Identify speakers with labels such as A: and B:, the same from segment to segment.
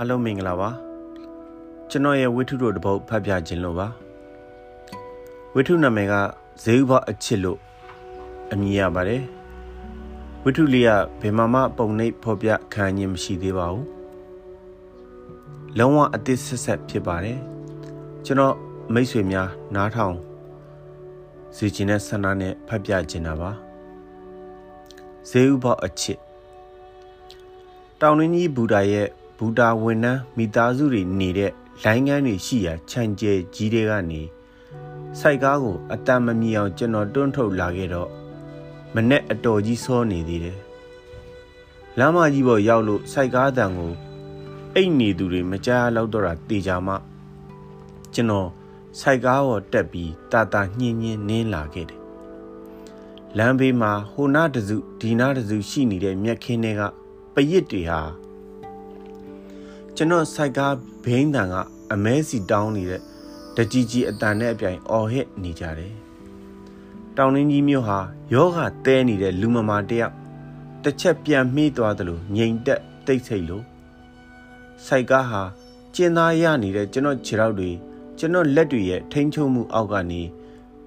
A: အားလုံးမင်္ဂလာပါကျွန်တော်ရဲ့ဝိထုတို့တပုတ်ဖတ်ပြခြင်းလို့ပါဝိထုနာမည်ကဇေဥဘအချစ်လို့အမည်ရပါတယ်ဝိထုလေးကဘယ်မှာမှပုံနှိပ်ဖော်ပြခံခြင်းမရှိသေးပါဘူးလုံးဝအသစ်ဆက်ဆက်ဖြစ်ပါတယ်ကျွန်တော်မိတ်ဆွေများနားထောင်စီခြင်းနဲ့ဆန္ဒနဲ့ဖတ်ပြခြင်းတာပါဇေဥဘအချစ်တောင်ရင်းကြီးဘူတာရဲ့ ဘူတာဝန်နှန်းမိသားစုတွေနေတဲ့လိုင်းကန်းတွေရှိရာခြံကျဲကြီးတွေကနေစိုက်ကားကိုအတန်မမြင်အောင်ကျွန်တော်တွန်းထုတ်လာခဲ့တော့မနဲ့အတော်ကြီးစောနေသေးတယ်လမ်းမကြီးပေါ်ရောက်လို့စိုက်ကားတန်ကိုအိတ်နေသူတွေမကြားလောက်တော့တာတေချာမှကျွန်တော်စိုက်ကားပေါ်တက်ပြီးတာတာညင်းညင်းနင်းလာခဲ့တယ်လမ်းဘေးမှာဟိုနာတစုဒီနာတစုရှိနေတဲ့မြက်ခင်းတွေကပရစ်တွေဟာ ကျွန်တော်စိုက်ကားဘိန်းတန်ကအမဲစီတောင်းနေတဲ့တကြီးကြီးအတန်နဲ့အပြိုင်အော်ဟစ်နေကြတယ်။တောင်ရင်းကြီးမျိုးဟာယောဂတဲနေတဲ့လူမမာတယောက်တစ်ချက်ပြန်မှီးသွားသလိုငြိမ်သက်တိတ်ဆိတ်လို့စိုက်ကားဟာကျင်းသားရနေတဲ့ကျွန်တော်ခြေထောက်တွေကျွန်တော်လက်တွေရဲ့ထိန်းချုပ်မှုအောက်ကနေ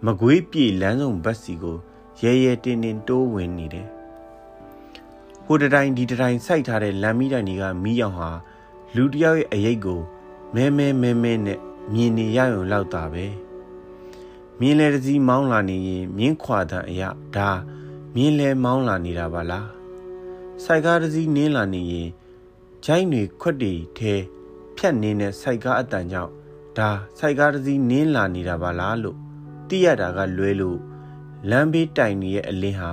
A: မကွေးပြေလမ်းဆောင်ဘတ်စီကိုရဲရဲတင်းတင်းတိုးဝင်နေတယ်။ဟိုတတိုင်းဒီတတိုင်းစိုက်ထားတဲ့လမ်းမီးတိုင်တွေကမီးရောင်ဟာ လူတယောက်ရဲ့အရေးကိုမဲမဲမဲမဲနဲ့မြင်နေရရုံလောက်တာပဲမြင်းလဲတစည်းမောင်းလာနေရင်မြင်းခွာတဲ့အရာဒါမြင်းလဲမောင်းလာနေတာပါလားစိုက်ကားတစည်းနင်းလာနေရင်ဂျိုင်းတွေခွက်တွေထဲဖြတ်နေတဲ့စိုက်ကားအတန်ကြောင့်ဒါစိုက်ကားတစည်းနင်းလာနေတာပါလားလို့သိရတာကလွဲလို့လမ်းဘေးတိုင်နေရဲ့အလင်းဟာ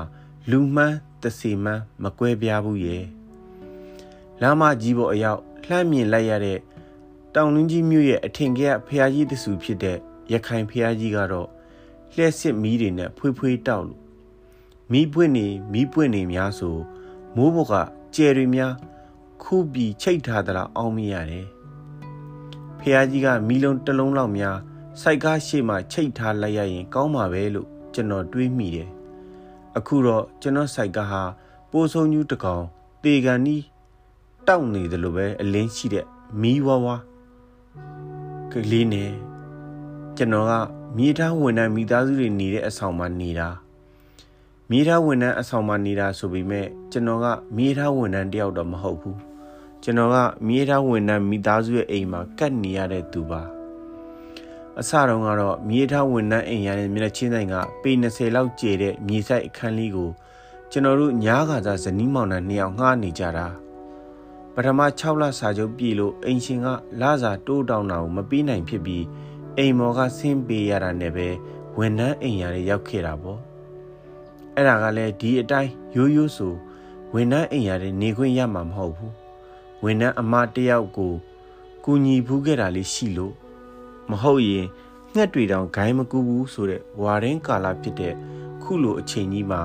A: လူမှန်းတစီမှန်းမကွဲပြားဘူးရဲ့လမ်းမကြီးပေါ်အရောက် လှမ်းမြင်လိုက်ရတဲ့တောင်နှင်းကြီးမြို့ရဲ့အထင်ကရဖျားကြီးတဆူဖြစ်တဲ့ရခိုင်ဖျားကြီးကတော့လျှက်စစ်မီးတွေနဲ့ဖွေးဖွေးတောက်လို့မီးပွင့်နေမီးပွင့်နေများဆိုမိုးဘကကျယ်တွေများခုပြီးချိတ်ထားသလားအောင်းမရတယ်ဖျားကြီးကမီးလုံးတစ်လုံးလောက်များစိုက်ကားရှိမှချိတ်ထားလိုက်ရရင် ကောင်းမှာပဲလို့ကျွန်တော်တွေးမိတယ်အခုတော့ကျွန်တော်စိုက်ကားဟာပိုးဆုံးညူးတကောင်တေကန်နီး တောက်နေတယ်လို့ပဲအလင်းရှိတဲ့မီးဝါးဝါကလေးနဲ့ကျွန်တော်ကမြေထားဝန်ထမ်းမိသားစုတွေနေတဲ့အဆောင်မှာနေတာမြေထားဝန်ထမ်းအဆောင်မှာနေတာဆိုပေမဲ့ကျွန်တော်ကမြေထားဝန်ထမ်းတယောက်တော့မဟုတ်ဘူးကျွန်တော်ကမြေထားဝန်ထမ်းမိသားစုရဲ့အိမ်မှာကတ်နေရတဲ့သူပါအစတုန်းကတော့မြေထားဝန်ထမ်းအိမ်ရတဲ့မျက်နှာချင်းဆိုင်ကပေ20လောက်ကျတဲ့မြေဆိုင်အခန်းလေးကိုကျွန်တော်တို့ညားခါစားဇနီးမောင်နှံနှစ်ယောက်ငှားနေကြတာ ပထမ6လစာချုပ်ပြည်လို့အိမ်ရှင်ကလစာတိုးတောင်းတာကိုမပြီးနိုင်ဖြစ်ပြီးအိမ်မော်ကဆင်းပေးရတာနဲ့ပဲဝန်ထမ်းအိမ်ရတွေရောက်ခဲ့တာပေါ့အဲ့ဒါကလည်းဒီအတိုင်းရိုးရိုးဆိုဝန်ထမ်းအိမ်ရတွေနေခွင့်ရမှာမဟုတ်ဘူးဝန်ထမ်းအမတယောက်ကိုကူညီဖူးခဲ့တာလေးရှိလို့မဟုတ်ရင်ငှက်တွေတောင်ဂိုင်းမကူဘူးဆိုတဲ့ဝါရင်းကာလဖြစ်တဲ့ခုလိုအချိန်ကြီးမှာ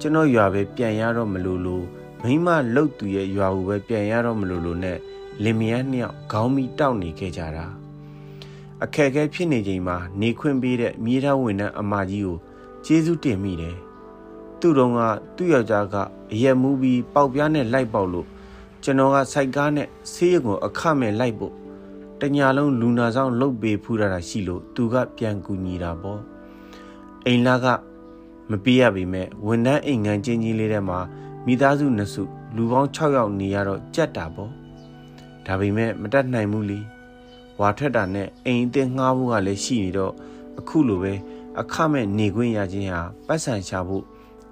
A: ကျွန်တော်ရွာပဲပြန်ရတော့မလို့လို့ မိမလှုပ်သူရဲ့ရွာကိုပဲပြန်ရတော့မလို့လို့နဲ့လင်မယားနှစ်ယောက်ခေါင်းမီတောက်နေခဲ့ကြတာအခက်အခဲဖြစ်နေချိန်မှာနေခွင့်ပေးတဲ့မြေသားဝင်တဲ့အမကြီးကိုကျေးဇူးတင်မိတယ်သူ့တော်ကသူ့ယောက်ျားကအရက်မူးပြီးပေါက်ပြားနဲ့လိုက်ပေါက်လို့ကျွန်တော်ကစိုက်ကားနဲ့ဆေးရုံကိုအခမဲ့လိုက်ဖို့တညာလုံးလူနာဆောင်လှုပ်ပေးဖူးရတာရှိလို့သူကပြန်ကူညီတာပေါ့အိမ်လာကမပြေးရပေမဲ့ဝန်ထမ်းအိမ်ငန်းချင်းချင်းလေးထဲမှာ မိသားစုနှစ်စုလူပေါင်း6ယောက်နေရတော့ကြက်တာပေါ့ဒါပေမဲ့မတတ်နိုင်ဘူးလीဝါထက်တာနဲ့အိမ်အသစ်ငှားဖို့ကလည်းရှိနေတော့အခုလိုပဲအခမဲ့နေခွင့်ရခြင်းဟာပတ်စံရှာဖို့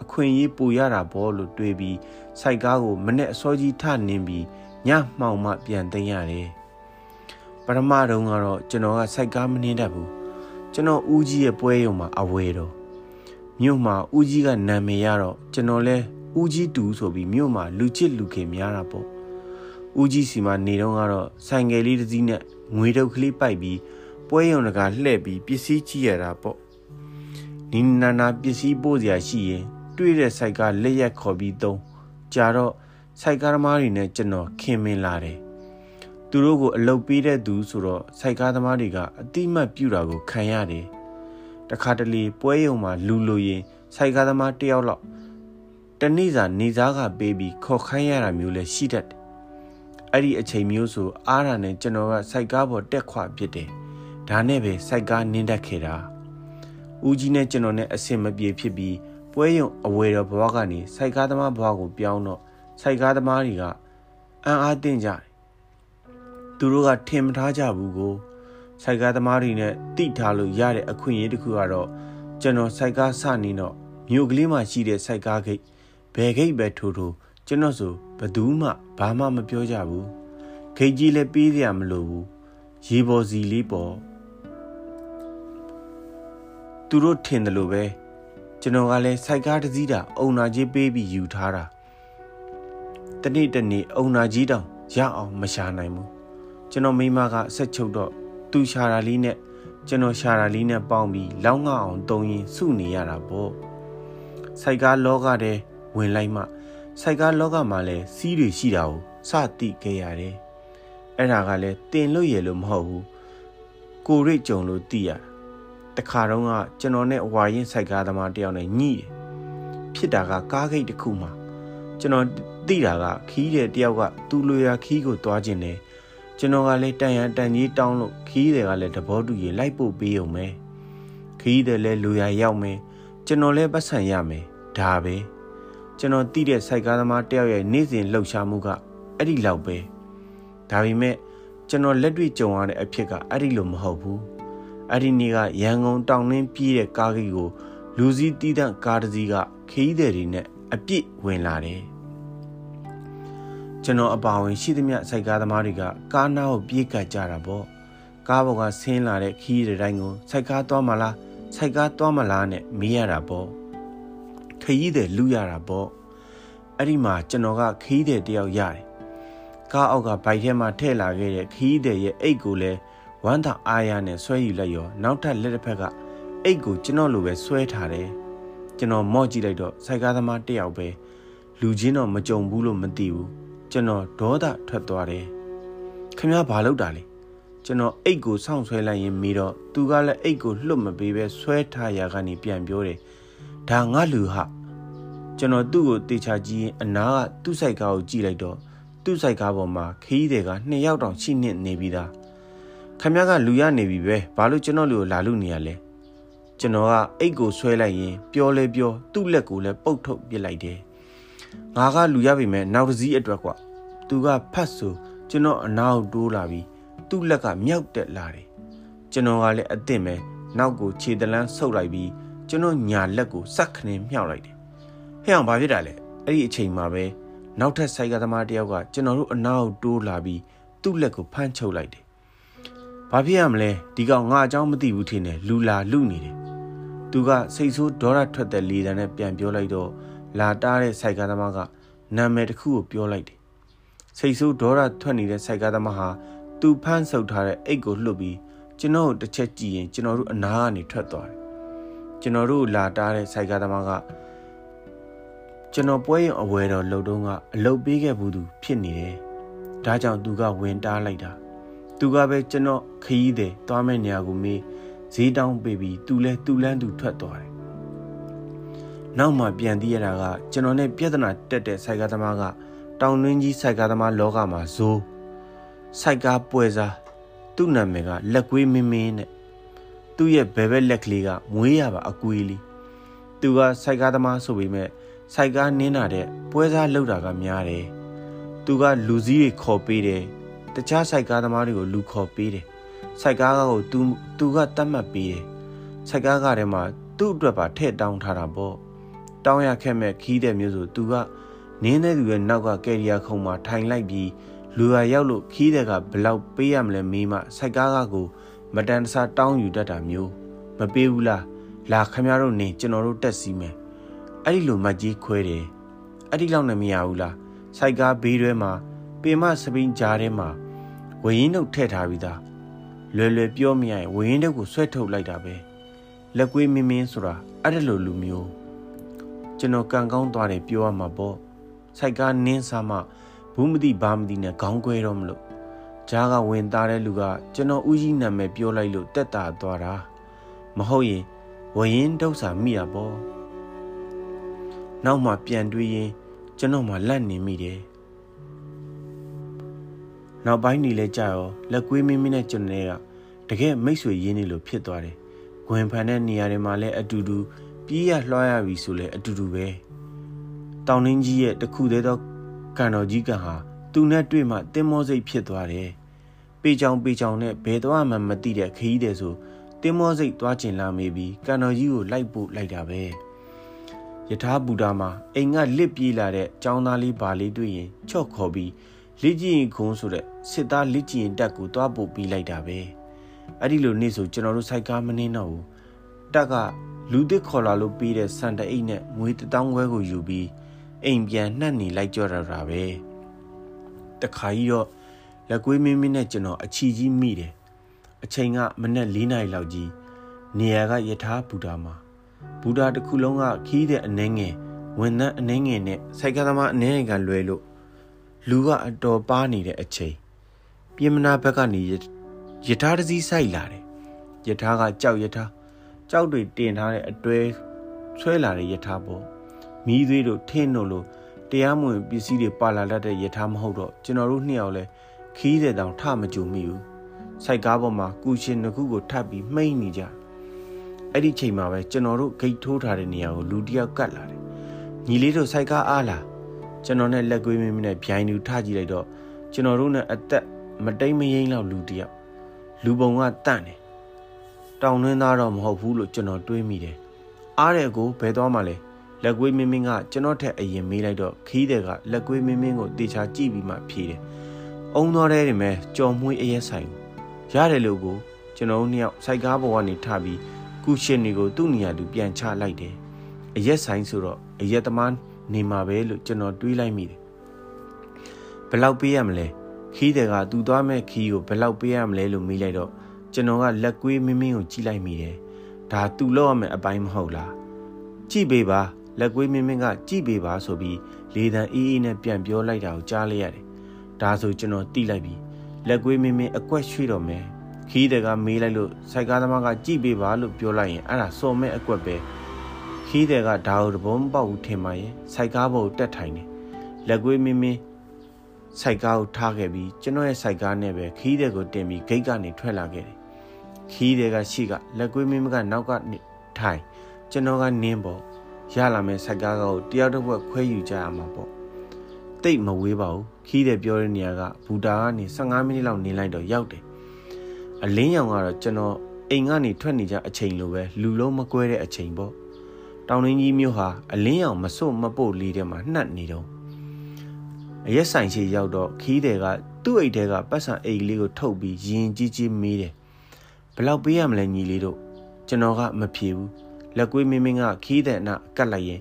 A: အခွင့်အရေးပိုရတာပေါ့လို့တွေးပြီးစိုက်ကားကိုမနဲ့အစောကြီးထနင်းပြီးညမှောင်မှပြန်သိမ်းရတယ်ပထမတုန်းကတော့ကျွန်တော်ကစိုက်ကားမနှင်းတတ်ဘူးကျွန်တော်ဦးကြီးရဲ့ပွဲရုံမှာအဝဲတော့မြို့မှာဦးကြီးကနာမည်ရတော့ကျွန်တော်လဲ ဦးကြီးတူဆိုပြီးမြို့မှာလူချစ်လူခင်များတာပေါ့ဦးကြီးစီမှာနေတော့ကတော့ဆိုင်ငယ်လေးတစ်စီးနဲ့ငွေတုပ်ကလေးပိုက်ပြီးပွဲရုံတကာလှည့်ပြီးပစ္စည်းကြည့်ရတာပေါ့နီနာနာပစ္စည်းပို့စရာရှိရင် တွေ့တဲ့စိုက်ကလက်ရက်ခေါ်ပြီးသုံးကြာတော့စိုက်ကားသမားတွေနဲ့ကျွန်တော်ခင်မင်လာတယ်သူတို့ကိုအလုပ်ပေးတဲ့သူဆိုတော့စိုက်ကားသမားတွေကအတိမတ်ပြူတာကိုခံရတယ်တခါတလေပွဲရုံမှာလူလိုရင်စိုက်ကားသမားတယောက်လောက် တနေ့စာနေစားကပေးပြီးခေါ်ခိုင်းရတာမျိုးလည်းရှိတတ်တယ်အဲ့ဒီအချိန်မျိုးဆိုအားရနဲ့ကျွန်တော်ကစိုက်ကားပေါ်တက်ခွဖြစ်တယ်ဒါနဲ့ပဲစိုက်ကားနင်းတတ်ခဲ့တာဦးကြီးနဲ့ကျွန်တော်နဲ့အဆင်မပြေဖြစ်ပြီးပွဲရုံအဝယ်တော်ဘဝကနေစိုက်ကားသမားဘဝကိုပြောင်းတော့စိုက်ကားသမားတွေကအံ့အားသင့်ကြတယ်သူတို့ကထင်မထားကြဘူးကိုစိုက်ကားသမားတွေနဲ့တိထားလို့ရတဲ့အခွင့်အရေးတစ်ခုကတော့ကျွန်တော်စိုက်ကားစနေတော့မြို့ကလေးမှာရှိတဲ့စိုက်ကားဂိတ် ဘယ်ဂိတ်ပဲထိုးထိုးကျွန်တော်ဆိုဘသူမှဘာမှမပြောကြဘူးဂိတ်ကြီးလည်းပေးရမလို့ဘူးရေပေါ်စီလေးပေါ်သူတို့ထင်တယ်လို့ပဲကျွန်တော်ကလည်းစိုက်ကားတစ်စီးတာအုံနာကြီးပေးပြီးယူထားတာတနေ့တနေ့အုံနာကြီးတောင်ရအောင်မရှာနိုင်ဘူးကျွန်တော်မိမကဆက်ချုပ်တော့သူရှာတာလေးနဲ့ကျွန်တော်ရှာတာလေးနဲ့ပေါင်းပြီးလောင်းငအောင်တုံရင်စုနေရတာပေါ့စိုက်ကားလောကတဲ့ ဝင်လိုက်မှစိုက်ကားလောကမှာလည်းစီးတွေရှိတာကိုစသိခဲ့ရတယ်အဲ့ဒါကလည်းတင်လို့ရလို့မဟုတ်ဘူးကိုရိတ်ကြုံလို့သိရတာတခါတော့ကကျွန်တော်နဲ့အဝါရင်စိုက်ကားသမားတယောက်နဲ့ညှိတယ်ဖြစ်တာကကားဂိတ်တစ်ခုမှာကျွန်တော်သိတာကခီးတဲ့တယောက်ကသူ့လိုရာခီးကိုသွားခြင်းတယ်ကျွန်တော်ကလည်းတန်ရန်တန်ကြီးတောင်းလို့ခီးတွေကလည်းတဘောတူရင်လိုက်ပို့ပေးအောင်မယ်ခီးတွေလည်းလိုရာရောက်မယ်ကျွန်တော်လည်းပတ်စံရမယ်ဒါပဲ ကျွန်တော်သိတဲ့စိုက်ကားသမားတယောက်ရဲ့နေ့စဉ်လှုပ်ရှားမှုကအဲ့ဒီလောက်ပဲဒါပေမဲ့ကျွန်တော်လက်တွေ့ကြုံရတဲ့အဖြစ်ကအဲ့ဒီလိုမဟုတ်ဘူးအဲ့ဒီနေ့ကရန်ကုန်တောင်နှင်းပြေးတဲ့ကားကြီးကိုလူစည်းတီးတန့်ကားတစ်စီးကခီးသည်တွေနဲ့အပြစ်ဝင်လာတယ်ကျွန်တော်အပါဝင်ရှိသမျှစိုက်ကားသမားတွေကကားနားကိုပြေးကပ်ကြတာပေါ့ကားပေါ်ကဆင်းလာတဲ့ခီးတဲ့တိုင်းကိုစိုက်ကားသွားမလားစိုက်ကားသွားမလားနဲ့မေးရတာပေါ့ ခရီးတဲ့လူရတာပေါ့အဲ့ဒီမှာကျွန်တော်ကခရီးတဲ့တယောက်ရတယ်ကားအောက်ကဘိုက်ထဲမှာထည့်လာခဲ့တဲ့ခရီးတဲ့ရဲ့အိတ်ကိုလည်းဝမ်းသာအားရနဲ့ဆွဲယူလိုက်ရောနောက်ထပ်လက်တစ်ဖက်ကအိတ်ကိုကျွန်တော်လိုပဲဆွဲထားတယ်ကျွန်တော်မော့ကြည့်လိုက်တော့စိုက်ကားသမားတယောက်ပဲလူချင်းတော့မကြုံဘူးလို့မသိဘူးကျွန်တော်ဒေါသထွက်သွားတယ်ခင်ဗျားဘာလုပ်တာလဲကျွန်တော်အိတ်ကိုစောင့်ဆွဲလိုက်ရင်မိတော့သူကလည်းအိတ်ကိုလှုပ်မပေးပဲဆွဲထားရာကနေပြန်ပြောတယ်ဒါငါလူဟာ ကျွန်တော်သူ့ကိုတေချာကြည့်ရင်အနာကသူ့ဆိုင်ကားကိုကြည့်လိုက်တော့သူ့ဆိုင်ကားပေါ်မှာခီးတွေကနှစ်ယောက်တောင်ရှိနေနေပြီးသားခမရကလူရနေပြီပဲဘာလို့ကျွန်တော်လူကိုလာလို့နေရလဲကျွန်တော်ကအိတ်ကိုဆွဲလိုက်ရင်ပြောလဲပြောသူ့လက်ကိုလည်းပုတ်ထုတ်ပစ်လိုက်တယ်ငါကလူရပြီမဲ့နောက်တစ်စီးအတွက်ကွာသူကဖတ်ဆိုကျွန်တော်အနာကိုတိုးလာပြီးသူ့လက်ကမြောက်တက်လာတယ်ကျွန်တော်ကလည်းအစ်စ်မဲ့နောက်ကိုခြေတလန်းဆုပ်လိုက်ပြီးကျွန်တော်ညာလက်ကိုစက်ခနေမြှောက်လိုက်တယ် ဟဲ့အောင်ဘာဖြစ်တာလဲအဲ့ဒီအချိန်မှာပဲနောက်ထပ်ဆိုင်ကသမားတယောက်ကကျွန်တော်တို့အနာကိုတိုးလာပြီးသူ့လက်ကိုဖမ်းချုပ်လိုက်တယ်ဘာဖြစ်ရမလဲဒီကောင်ငါအကြောင်းမသိဘူးထင်တယ်လူလာလူနေတယ်သူကစိတ်ဆိုးဒေါရထွက်တဲ့လေတံနဲ့ပြန်ပြောလိုက်တော့လာတားတဲ့ဆိုင်ကသမားကနာမည်တစ်ခုကိုပြောလိုက်တယ်စိတ်ဆိုးဒေါရထွက်နေတဲ့ဆိုင်ကသမားဟာသူဖမ်းဆုပ်ထားတဲ့အိတ်ကိုလှုပ်ပြီးကျွန်တော်တို့တစ်ချက်ကြည့်ရင်ကျွန်တော်တို့အနာကနေထွက်သွားတယ်ကျွန်တော်တို့လာတားတဲ့ဆိုင်ကသမားက ကျွန်တော်ပွဲရင်အဝယ်တော်လှုပ်တုံးကအလုတ်ပေးခဲ့ဘူးသူဖြစ်နေတယ်။ဒါကြောင့်သူကဝင်တားလိုက်တာ။သူကပဲကျွန်တော်ခရီးတယ်သွားမဲ့နေရာကိုမေးဈေးတောင်းပေးပြီးသူလဲသူလန်းသူထွက်သွားတယ်။နောက်မှပြန်သိရတာကကျွန်တော်နဲ့ပြဿနာတက်တဲ့ဆိုင်ကားသမားကတောင်တွင်းကြီးဆိုင်ကားသမားလောကမှာဇိုးဆိုင်ကားပွဲစားသူ့နာမည်ကလက်ကွေးမင်းမင်းနဲ့သူ့ရဲ့ဘဲဘက်လက်ကလေးကမွေးရပါအကွေးလေးသူကစိုက်ကားသမားဆိုပေမဲ့ စိုက်ကားနင်းတာတဲ့ပွဲစားလောက်တာကများတယ်သူကလူစည်းတွေခေါ်ပေးတယ်တခြားစိုက်ကားသမားတွေကိုလူခေါ်ပေးတယ်စိုက်ကားကိုသူသူကတတ်မှတ်ပေးတယ်စိုက်ကားကထဲမှာသူ့အတွက်ပါထည့်တောင်းထားတာပေါ့တောင်းရခဲ့မဲ့ခီးတဲ့မျိုးဆိုသူကနင်းတဲ့သူရဲ့နောက်ကကယ်ရီယာခုံမှာထိုင်လိုက်ပြီးလူဟာရောက်လို့ခီးတဲ့ကဘလောက်ပေးရမလဲမေးမှစိုက်ကားကကိုမတန်တဆတောင်းယူတတ်တာမျိုးမပေးဘူးလားလာခမရတို့နေကျွန်တော်တို့တက်စီမယ် အဲ့ဒီလိုမကြီးခွဲတယ်အဲ့ဒီလောက်နဲ့မရဘူးလားစိုက်ကားဘေးတွဲမှာပင်မစပင်းကြားထဲမှာဝရင်တို့ထည့်ထားပြီးသားလွယ်လွယ်ပြောမရရင်ဝရင်တို့ကိုဆွဲထုတ်လိုက်တာပဲလက်ကွေးမင်းမင်းဆိုတာအဲ့ဒါလိုလူမျိုးကျွန်တော်ကံကောင်းသွားတယ်ပြောရမှာပေါ့စိုက်ကားနင်းစားမှဘူးမသိဘာမသိနဲ့ခေါင်းခွဲတော့မလို့ဂျားကဝင်သားတဲ့လူကကျွန်တော်ဦးကြီးနာမည်ပြောလိုက်လို့တက်တာသွားတာမဟုတ်ရင်ဝရင်ဒုက္စာမိရပေါ့ နောက်မှပြန်တွေးရင်ကျွန်တော်မှလက်နေမိတယ်နောက်ပိုင်းနေလဲကြာရောလက်ကွေးမင်းမင်းနဲ့ကျွန်တော်ကတကယ်မိတ်ဆွေရင်းနေလို့ဖြစ်သွားတယ်။ဂွင်ဖန်တဲ့နေရာတွေမှာလည်းအတူတူပြေးရလွှားရပြီဆိုလဲအတူတူပဲ။တောင်နှင်းကြီးရဲ့တခုသေးသောကန်တော်ကြီးကဟာသူနဲ့တွေ့မှတင်းမောစိတ်ဖြစ်သွားတယ်။ပေချောင်ပေချောင်နဲ့ဘယ်တော့မှမသိတဲ့ခရီးတဲ့ဆိုတင်းမောစိတ်သွားကျင်လာမိပြီးကန်တော်ကြီးကိုလိုက်ပို့လိုက်တာပဲ။ ယထာဘူတာမှာအိမ်ကလစ်ပြေးလာတဲ့ចောင်းသားလေးဘာလေးတွေ့ရင်ချော့ခေါ်ပြီးလက်ကျင်ခုံးဆိုတဲ့စစ်သားလက်ကျင်တက်ကိုတွားပို့ပြီးလိုက်တာပဲအဲ့ဒီလိုနေ့ဆိုကျွန်တော်တို့စိုက်ကားမနှင်းတော့ဘူးတက်ကလူသစ်ခေါ်လာလို့ပြီးတဲ့စံတအိတ်နဲ့ငွေတောင်းခွဲကိုယူပြီးအိမ်ပြန်နှက်နေလိုက်ကြရတာပဲတခါကြီးတော့လက်ကွေးမင်းမင်းနဲ့ကျွန်တော်အချီကြီးမိတယ်အချိန်ကမနက်၄နာရီလောက်ကြီးနေရာကယထာဘူတာမှာ ဘူတာတစ်ခုလုံးကခီးတဲ့အနှဲငယ်ဝန်ထမ်းအနှဲငယ်နဲ့စိုက်ကသမားအနှဲငယ်ကလွယ်လို့လူကအတော်ပါနေတဲ့အချိန်ပြင်မနာဘက်ကနေယထာတစည်းဆိုင်လာတယ်ယထာကကြောက်ယထာကြောက်တွေတင်ထားတဲ့အတွဲဆွဲလာတဲ့ယထာပေါ့မီးသွေးတို့ထင်းတို့လိုတရားမဝင်ပစ္စည်းတွေပါလာတတ်တဲ့ယထာမဟုတ်တော့ကျွန်တော်တို့နှစ်ယောက်လဲခီးတဲ့တောင်ထမကြုံမိဘူးစိုက်ကားပေါ်မှာကူရှင်တစ်ခုကိုထပ်ပြီးမှိတ်နေကြ အဲ့ဒီချိန်မှာပဲကျွန်တော်တို့ဂိတ်ထိုးထားတဲ့နေရာကိုလူတယောက်ကတ်လာတယ်ညီလေးတို့စိုက်ကားအားလားကျွန်တော်နဲ့လက်ကွေးမင်းမင်းနဲ့ဗျိုင်းသူထကြည့်လိုက်တော့ကျွန်တော်တို့နဲ့အသက်မတိမ်မယိမ့်လောက်လူတယောက်လူပုံကတန့်တယ်တောင်နှင်းသားတော့မဟုတ်ဘူးလို့ကျွန်တော်တွေးမိတယ်အားတဲ့ကိုဘယ်သွားမှလဲလက်ကွေးမင်းမင်းကကျွန်တော်ထက်အရင်မေးလိုက်တော့ခီးတဲ့ကလက်ကွေးမင်းမင်းကိုတေချာကြည့်ပြီးမှဖြေတယ်အုံတော်တဲ့နေမဲ့ကြော်မွေးအရက်ဆိုင်ရတယ်လို့ကိုကျွန်တော်နှစ်ယောက်စိုက်ကားပေါ်ကနေထပြီး ကုရှင်တွေကိုသူ့နေရာသူပြန်ချလိုက်တယ်အရက်ဆိုင်ဆိုတော့အရက်သမားနေမှာပဲလို့ကျွန်တော်တွေးလိုက်မိတယ်ဘယ်လောက်ပေးရမလဲခီးတဲ့ကသူသွားမဲ့ခီးကိုဘယ်လောက်ပေးရမလဲလို့မေးလိုက်တော့ကျွန်တော်ကလက်ကွေးမင်းမင်းကိုကြည့်လိုက်မိတယ်ဒါသူလောက်ရမယ်အပိုင်းမဟုတ်လားကြည့်ပေးပါလက်ကွေးမင်းမင်းကကြည့်ပေးပါဆိုပြီးလေတံအေးအေးနဲ့ပြန်ပြောလိုက်တာကိုကြားလိုက်ရတယ်ဒါဆိုကျွန်တော်တိလိုက်ပြီလက်ကွေးမင်းမင်းအကွက်ရွှေ့တော့မယ် ခီးတဲ့ကမေးလိုက်လို့စိုက်ကားသမားကကြည့်ပေးပါလို့ပြောလိုက်ရင်အဲ့ဒါစော်မဲ့အကွက်ပဲခီးတဲ့ကဒါကိုတဘုံပေါက်ဘူးထင်ပါရဲ့စိုက်ကားပေါ်တက်ထိုင်တယ်လက်ကွေးမင်းမင်းစိုက်ကားကိုထားခဲ့ပြီးကျွန်တော်ရဲ့စိုက်ကားနဲ့ပဲခီးတဲ့ကိုတင်ပြီးဂိတ်ကနေထွက်လာခဲ့တယ်ခီးတဲ့ကရှိကလက်ကွေးမင်းမကနောက်ကနေထိုင်ကျွန်တော်ကနင်းပေါ်ရလာမယ့်စိုက်ကားကိုတယောက်တစ်ဝက်ခွဲယူကြရမှာပေါ့တိတ်မဝေးပါဘူးခီးတဲ့ပြောတဲ့နေရာကဘူတာကနေ15မိနစ်လောက်နေလိုက်တော့ရောက်တယ် အလင်းရောင်ကတော့ကျွန်တော်အိမ်ကနေထွက်နေကြအချိန်လိုပဲလူလုံးမကွဲတဲ့အချိန်ပေါ့တောင်ရင်းကြီးမျိုးဟာအလင်းရောင်မစွတ်မပုတ်လေးထဲမှာနှက်နေတော့အရက်ဆိုင်ရှိရောက်တော့ခီးတယ်ကသူ့အိတ်ထဲကပတ်စံအိတ်လေးကိုထုတ်ပြီးရင်ကြီးကြီးမေးတယ်ဘယ်လောက်ပေးရမလဲညီလေးတို့ကျွန်တော်ကမဖြေဘူးလက်ကွေးမင်းမင်းကခီးတယ်နာကတ်လိုက်ရင်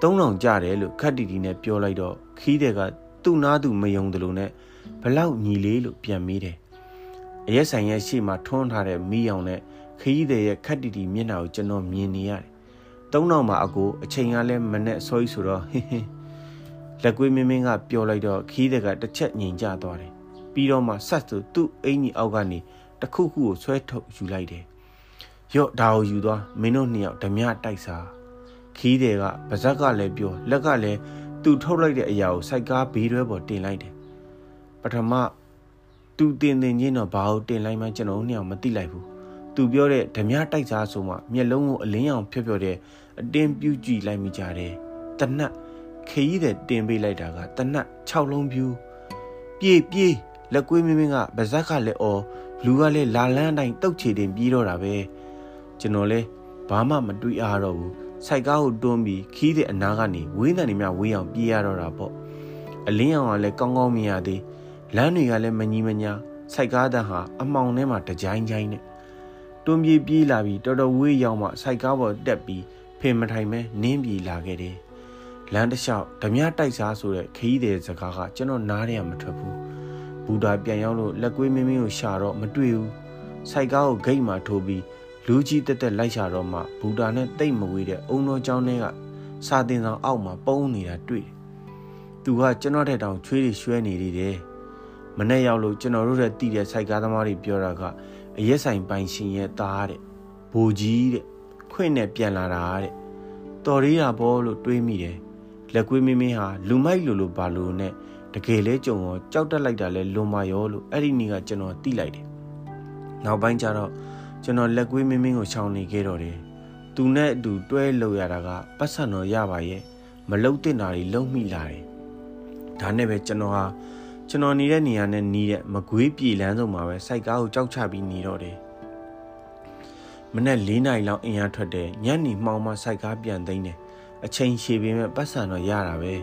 A: 3000ကြတယ်လို့ခက်တီတီနဲ့ပြောလိုက်တော့ခီးတယ်ကသူ့နားသူမယုံတယ်လို့နဲ့ဘလောက်ညီလေးလို့ပြန်မေးတယ် အရက်ဆိုင်ရဲ့ရှေ့မှာထွန်းထားတဲ့မီးရောင်နဲ့ခီးတယ်ရဲ့ခက်တီတီမျက်နှာကိုကျွန်တော်မြင်နေရတယ်သုံးနောက်မှာအကိုအချိန်ကလည်းမနဲ့ဆောကြီးဆိုတော့ဟင်းဟင်းလက်ကွေးမင်းမင်းကပျော်လိုက်တော့ခီးတဲ့ကတစ်ချက်ငြိမ်ကျသွားတယ်ပြီးတော့မှဆက်သူသူ့အင်ကြီးအောက်ကနေတခုခုကိုဆွဲထုတ်ယူလိုက်တယ်ရော့ဒါကိုယူသွားမင်းတို့နှစ်ယောက်ဓမြတိုက်စားခီးတဲ့ကပါဇက်ကလည်းပြောလက်ကလည်းသူထုတ်လိုက်တဲ့အရာကိုစိုက်ကားဘေးတွဲပေါ်တင်လိုက်တယ်ပထမ သူတင်တင်ချင်းတော့ဘာလို့တင်လိုက်မှကျွန်တော်နှစ်ယောက်မသိလိုက်ဘူးသူပြောတဲ့ဓမြတိုက်စားဆိုမှမျက်လုံးကိုအလင်းရောင်ဖြော့ဖြော့တဲ့အတင်းပြူးကြည့်လိုက်မိကြတယ်တနတ်ခရီးတဲ့တင်ပေးလိုက်တာကတနတ်6လုံးပြူးပြေးပြေးလက်ကွေးမင်းမင်းကဗဇက်ကလည်းအော်လူကလည်းလာလန်းတိုင်းတုတ်ချေတင်ပြေးတော့တာပဲကျွန်တော်လဲဘာမှမတွေးအားတော့ဘူးစိုက်ကားကိုတွန်းပြီးခီးတဲ့အနားကနေဝေးတယ်နေမြဝေးအောင်ပြေးရတော့တာပေါ့အလင်းရောင်ကလည်းကောင်းကောင်းမြင်ရသေး လမ်းတွေကလည်းမညီမညာစိုက်ကားတန်းဟာအမှောင်ထဲမှာတကြိုင်းကြိုင်းနဲ့တွန်းပြေးပြေးလာပြီးတော်တော်ဝေးရောက်မှစိုက်ကားပေါ်တက်ပြီးဖင်မထိုင်မဲနင်းပြေးလာခဲ့တယ်။လမ်းတစ်လျှောက်ဓမြတိုက်စားဆိုတဲ့ခရီးတဲ့စကားကကျွန်တော်နားထဲကမထွက်ဘူး။ဘူတာပြန်ရောက်လို့လက်ကွေးမင်းမင်းကိုရှာတော့မတွေ့ဘူး။စိုက်ကားကိုဂိတ်မှာထိုးပြီးလူကြီးတက်တက်လိုက်ရှာတော့မှဘူတာနဲ့တိတ်မဝေးတဲ့အုံတော်ကျောင်းထဲကစာတင်ဆောင်အောက်မှာပုံနေတာတွေ့တယ်။သူကကျွန်တော်တဲ့တောင်ချွေးတွေရွှဲနေသေးတယ်။ မနေ့ရောက်လို့ကျွန်တော်တို့ရဲ့တီးတဲ့စိုက်ကားသမားတွေပြောတာကအရက်ဆိုင်ပိုင်ရှင်ရဲ့သားတဲ့ဘိုကြီးတဲ့ခွင့်နဲ့ပြန်လာတာတဲ့တော်ရီးတာဘောလို့တွေးမိတယ်လက်ကွေးမင်းမင်းဟာလူမိုက်လိုလိုဘာလို့နဲ့ဓတကယ်လဲကြုံရောကြောက်တက်လိုက်တာလဲလွန်ပါရောလို့အဲ့ဒီနေ့ကကျွန်တော်သိလိုက်တယ်နောက်ပိုင်းကျတော့ကျွန်တော်လက်ကွေးမင်းမင်းကိုရှောင်နေခဲ့တော့တယ်သူနဲ့အတူတွဲလို့ရတာကပတ်စံတော်ရပါရဲ့မလုံတင်တာတွေလုံမိလာတယ်ဒါနဲ့ပဲကျွန်တော်ဟာ ကျွန်တော်နေတဲ့နေရာနဲ့နီးတဲ့မကွေးပြည်လမ်းဆုံးမှာပဲစိုက်ကားကိုကြောက်ချပြီးနေတော့တယ်မနေ့၄နာရီလောက်အင်အားထွက်တယ်ညနေမှောင်မှစိုက်ကားပြန်သိမ်းတယ်အချိန်ရှည်ပေမဲ့ပတ်စံတော့ရတာပဲ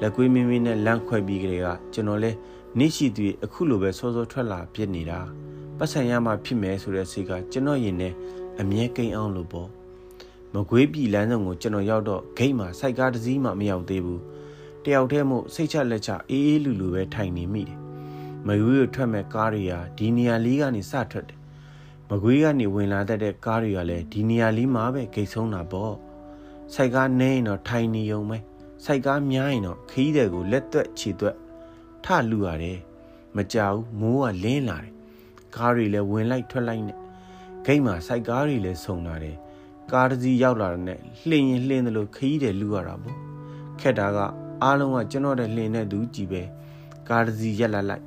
A: လက်ကွေးမင်းမင်းနဲ့လန့်ခွဲပြီးကြတဲ့ကကျွန်တော်လဲနေ့ရှိသူအခုလိုပဲစောစောထွက်လာပြစ်နေတာပတ်စံရမှဖြစ်မယ်ဆိုတဲ့စိတ်ကကျွန်တော်ရင်ထဲအမြဲကိန်းအောင်လို့ပေါ့မကွေးပြည်လမ်းဆောင်ကိုကျွန်တော်ရောက်တော့ဂိတ်မှာစိုက်ကားတစ်စီးမှမရောက်သေးဘူး တယောက်တည်းမို့စိတ်ချလက်ချအေးအေးလူလူပဲထိုင်နေမိတယ်မကွေးကိုထွက်မဲ့ကားတွေဟာဒီနေရာလေးကနေစထွက်တယ်မကွေးကနေဝင်လာတတ်တဲ့ကားတွေကလည်းဒီနေရာလေးမှာပဲဂိတ်ဆုံးတာပေါ့စိုက်ကားနေရင်တော့ထိုင်နေုံပဲစိုက်ကားများရင်တော့ခီးတဲ့ကိုလက်သွက်ခြေသွက်ထလူရတယ်မကြောက်မိုးကလင်းလာတယ်ကားတွေလည်းဝင်လိုက်ထွက်လိုက်နဲ့ဂိတ်မှာစိုက်ကားတွေလည်းဆုံလာတယ်ကားတစ်စီးရောက်လာတဲ့လှင်ရင်လှင်တယ်လို့ခီးတယ်လူရတာပေါ့ခက်တာက အားလုံးကကျွန်တော်တဲ့လှင်တဲ့သူကြည်ပဲကားတစ်စီးရက်လာလိုက်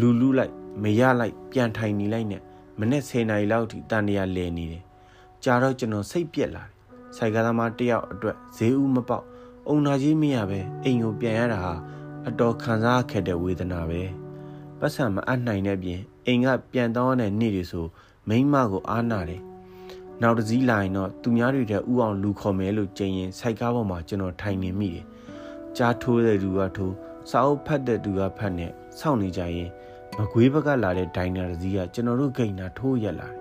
A: လူလူလိုက်မရလိုက်ပြန်ထိုင်နေလိုက်နဲ့မနေ့10နာရီလောက်ထိတန်တရာလဲနေတယ်ကြာတော့ကျွန်တော်စိတ်ပြက်လာတယ်ဆိုင်ကားသမားတယောက်အတွက်ဈေးဥမပေါက်အုံနာကြီးမရပဲအိမ်ကိုပြန်ရတာဟာအတော်ခံစားခက်တဲ့ဝေဒနာပဲပတ်စံမအပ်နိုင်တဲ့ပြင်အိမ်ကပြန်တောင်းတဲ့နေ့တွေဆိုမိမကိုအားနာတယ်နောက်တစ်စည်းလာရင်တော့သူများတွေတဲ့ဥအောင်လူခေါ်မယ်လို့ကြင်ရင် စိုက်ကားပေါ်မှာကျွန်တော်ထိုင်နေမိတယ် ကြားထိုးတဲ့သူကထိုးစာအုပ်ဖတ်တဲ့သူကဖတ်နဲ့စောင့်နေကြရင်မကွေးဘက်ကလာတဲ့ဒိုင်နာတစ်စီးကကျွန်တော်တို့ဂိတ်နာထိုးရက်လာတယ်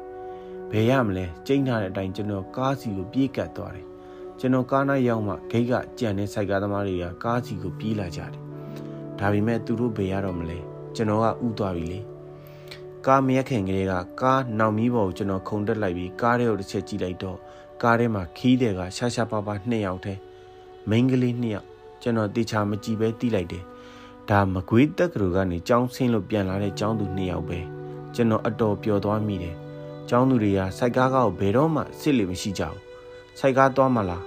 A: ဘယ်ရမလဲကျိန်းထားတဲ့အတိုင်းကျွန်တော်ကားစီကိုပြေးကတ်သွားတယ်ကျွန်တော်ကားနားရောက်မှဂိတ်ကကြံတဲ့စိုက်ကားသမားတွေကကားစီကိုပြေးလာကြတယ်ဒါပေမဲ့သူတို့ဘယ်ရတော့မလဲကျွန်တော်ကဥသွားပြီလေကားမရက်ခင်ကလေးကကားနောက်မီးပေါ်ကိုကျွန်တော်ခုန်တက်လိုက်ပြီးကားထဲကိုတစ်ချက်ကြည့်လိုက်တော့ကားထဲမှာခီးတဲ့ကရှာရှာပါပါနှစ်ယောက်တည်းမိန်းကလေးနှစ်ယောက် ကျွန်တော်တေချာမကြည့်ပဲတီးလိုက်တယ်ဒါမကွေးတက်ကလူကနေကြောင်းဆင်းလို့ပြန်လာတဲ့ကြောင်းသူနှစ်ယောက်ပဲကျွန်တော်အတော်ပျော်သွားမိတယ်ကျောင်းသူတွေကစိုက်ကားကောက်ဘယ်တော့မှစစ်လေမရှိကြဘူးစိုက်ကားသွားမလား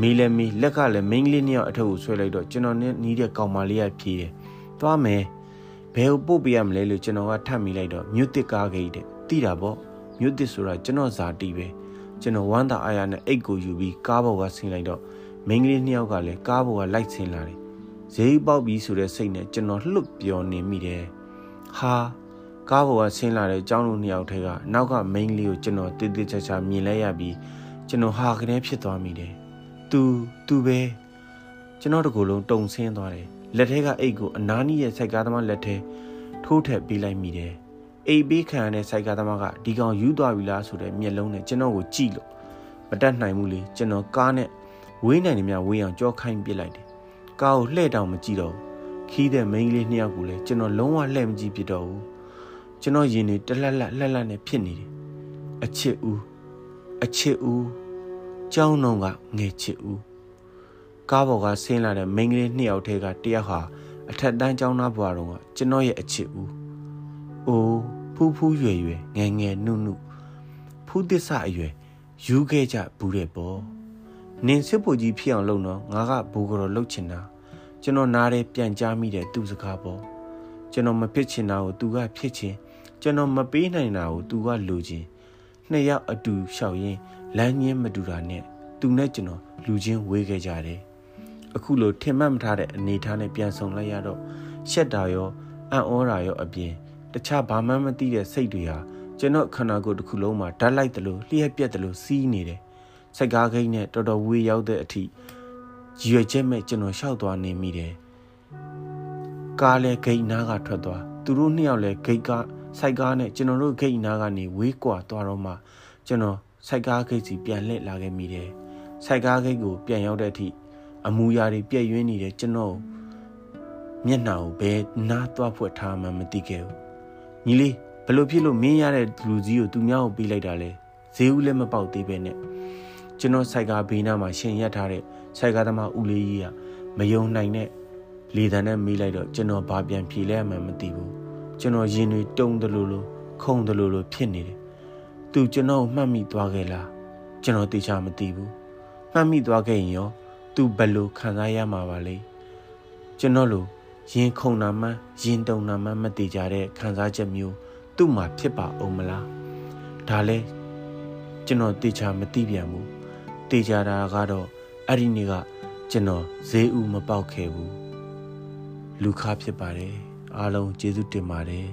A: မေးလဲမေးလက်ကလည်းမိန်းကလေးနှစ်ယောက်အထက်ကိုဆွဲလိုက်တော့ကျွန်တော်နဲ့နီးတဲ့ကောင်မလေးကဖြေးတယ်သွားမယ်ဘယ်ကိုပို့ပေးရမလဲလို့ကျွန်တော်ကထပ်မိလိုက်တော့မြို့တစ်ကားကြီးတဲ့တိတာပေါ့မြို့တစ်ဆိုတာကျွန်တော်ဇာတိပဲကျွန်တော်ဝမ်းသာအားရနဲ့အိတ်ကိုယူပြီးကားပေါ်ကဆင်းလိုက်တော့ မိန်းကလေးနှစ်ယောက်ကလည်းကားပေါ်ကလိုက်ဆင်းလာတယ်ဈေးပေါက်ပြီးဆိုတဲ့စိတ်နဲ့ကျွန်တော်လှုပ်ပျော်နေမိတယ်ဟာကားပေါ်ကဆင်းလာတဲ့အကြောင်းလူနှစ်ယောက်ထဲကနောက်ကမိန်းကလေးကိုကျွန်တော်တေးသေးချာချာမြင်လဲရပြီးကျွန်တော်ဟာကနေဖြစ်သွားမိတယ်။ "तू तू ပဲကျွန်တော်တကူလုံးတုံဆင်းသွားတယ်။လက်ထဲကအိတ်ကိုအနားနီးရဲ့စိုက်ကားသမားလက်ထဲထိုးထက်ပေးလိုက်မိတယ်။အိတ်ပေးခံရတဲ့စိုက်ကားသမားကဒီကောင်ယူသွားပြီလားဆိုတဲ့မျက်လုံးနဲ့ကျွန်တော်ကိုကြည့်လို့မတတ်နိုင်ဘူးလေကျွန်တော်ကားနဲ့ ဝေးနိုင်နေမြဝေးအောင်ကြောခိုင်းပစ်လိုက်တယ်။ကားကိုလှဲ့တောင်မကြည့်တော့ဘူး။ခီးတဲ့မိန်းကလေးနှစ်ယောက်ကိုလည်းကျွန်တော်လုံးဝလှဲ့မကြည့်ပြတော့ဘူး။ကျွန်တော်ရင်တွေတလက်လက်လှက်လက်နဲ့ဖြစ်နေတယ်အချစ်ဦးအချစ်ဦးကြောင်းတော့ကငယ်ချစ်ဦးကားပေါ်ကဆင်းလာတဲ့မိန်းကလေးနှစ်ယောက်ထဲကတယောက်ဟာအထက်တန်းကျောင်းသားဘွားတော်ကကျွန်တော်ရဲ့အချစ်ဦးအိုးဖူးဖူးရွယ်ရွယ်ငယ်ငယ်နုနုဖူးသစ္စာအရွယ်ယူခဲ့ကြဘူးတဲ့ပေါ့ နင်စစ်ဖို့ကြီးဖြစ်အောင်လုပ်တော့ငါကဘူကတော့လှုပ်ချင်တာကျွန်တော်နားရဲပြန်ကြားမိတဲ့သူစကားပေါ့ကျွန်တော်မဖြစ်ချင်တာကိုသူကဖြစ်ချင်ကျွန်တော်မပေးနိုင်တာကိုသူကလူချင်းနှစ်ယောက်အတူလျှောက်ရင်းလမ်းညင်းမတူတာနဲ့သူနဲ့ကျွန်တော်လူချင်းဝေးခဲ့ကြတယ်အခုလိုထင်မှတ်မထားတဲ့အနေထားနဲ့ပြန်ဆောင်လိုက်ရတော့ရှက်တာရောအံ့ဩတာရောအပြင်တခြားဘာမှမသိတဲ့စိတ်တွေဟာကျွန်တော်ခန္ဓာကိုယ်တစ်ခုလုံးမှာဓာတ်လိုက်တယ်လို့လျှက်ပြက်တယ်လို့စီးနေတယ် စိတ်ကားခိတ်နဲ့တော်တော်ဝေးရောက်တဲ့အထိရွယ်ချက်မဲ့ကျွန်တော်ရှောက်သွားနေမိတယ်ကားလဲဂိတ်နားကထွက်သွားသူတို့နှစ်ယောက်လဲဂိတ်ကစိုက်ကားနဲ့ကျွန်တော်တို့ဂိတ်နားကနေဝေးကွာသွားတော့မှကျွန်တော်စိုက်ကားဂိတ်စီပြန်လှည့်လာခဲ့မိတယ်စိုက်ကားဂိတ်ကိုပြန်ရောက်တဲ့အထိအမူအရာတွေပြည့်ရွှင်းနေတဲ့ကျွန်တော်မျက်နှာကိုဘယ်နားသွားဖွက်ထားမှမသိခဲ့ဘူးညီလေးဘလို့ဖြစ်လို့မင်းရတဲ့လူကြီးကိုသူများကိုပေးလိုက်တာလဲဈေးဦးလည်းမပေါက်သေးပဲနဲ့ ကျွန်တော်စိုက်ကားဘေးနားမှာရှင်ရက်ထားတဲ့စိုက်ကားသမားဦးလေးကြီးကမယုံနိုင်တဲ့လေတံနဲ့မေးလိုက်တော့ကျွန်တော်ဘာပြန်ဖြေလဲမှမသိဘူးကျွန်တော်ရင်တွေတုံတယ်လို့လို့ခုန်တယ်လို့လို့ဖြစ်နေတယ်။သူကျွန်တော်မှတ်မိသွားခဲ့လား။ကျွန်တော်တေချာမသိဘူး။မှတ်မိသွားခဲ့ရင်ရောသူဘယ်လိုခံစားရမှာပါလဲ။ကျွန်တော်လိုရင်ခုန်နာမှရင်တုံနာမှမတည်ကြတဲ့ခံစားချက်မျိုးသူ့မှာဖြစ်ပါအောင်မလားဒါလဲကျွန်တော်တေချာမသိပြန်ဘူး တေချာတာကတော့အဲ့ဒီနေ့ကကျွန်တော်ဈေးဥမပေါက်ခဲ့ဘူးလူခါဖြစ်ပါတယ်အားလုံးကျေးဇူးတင်ပါတယ်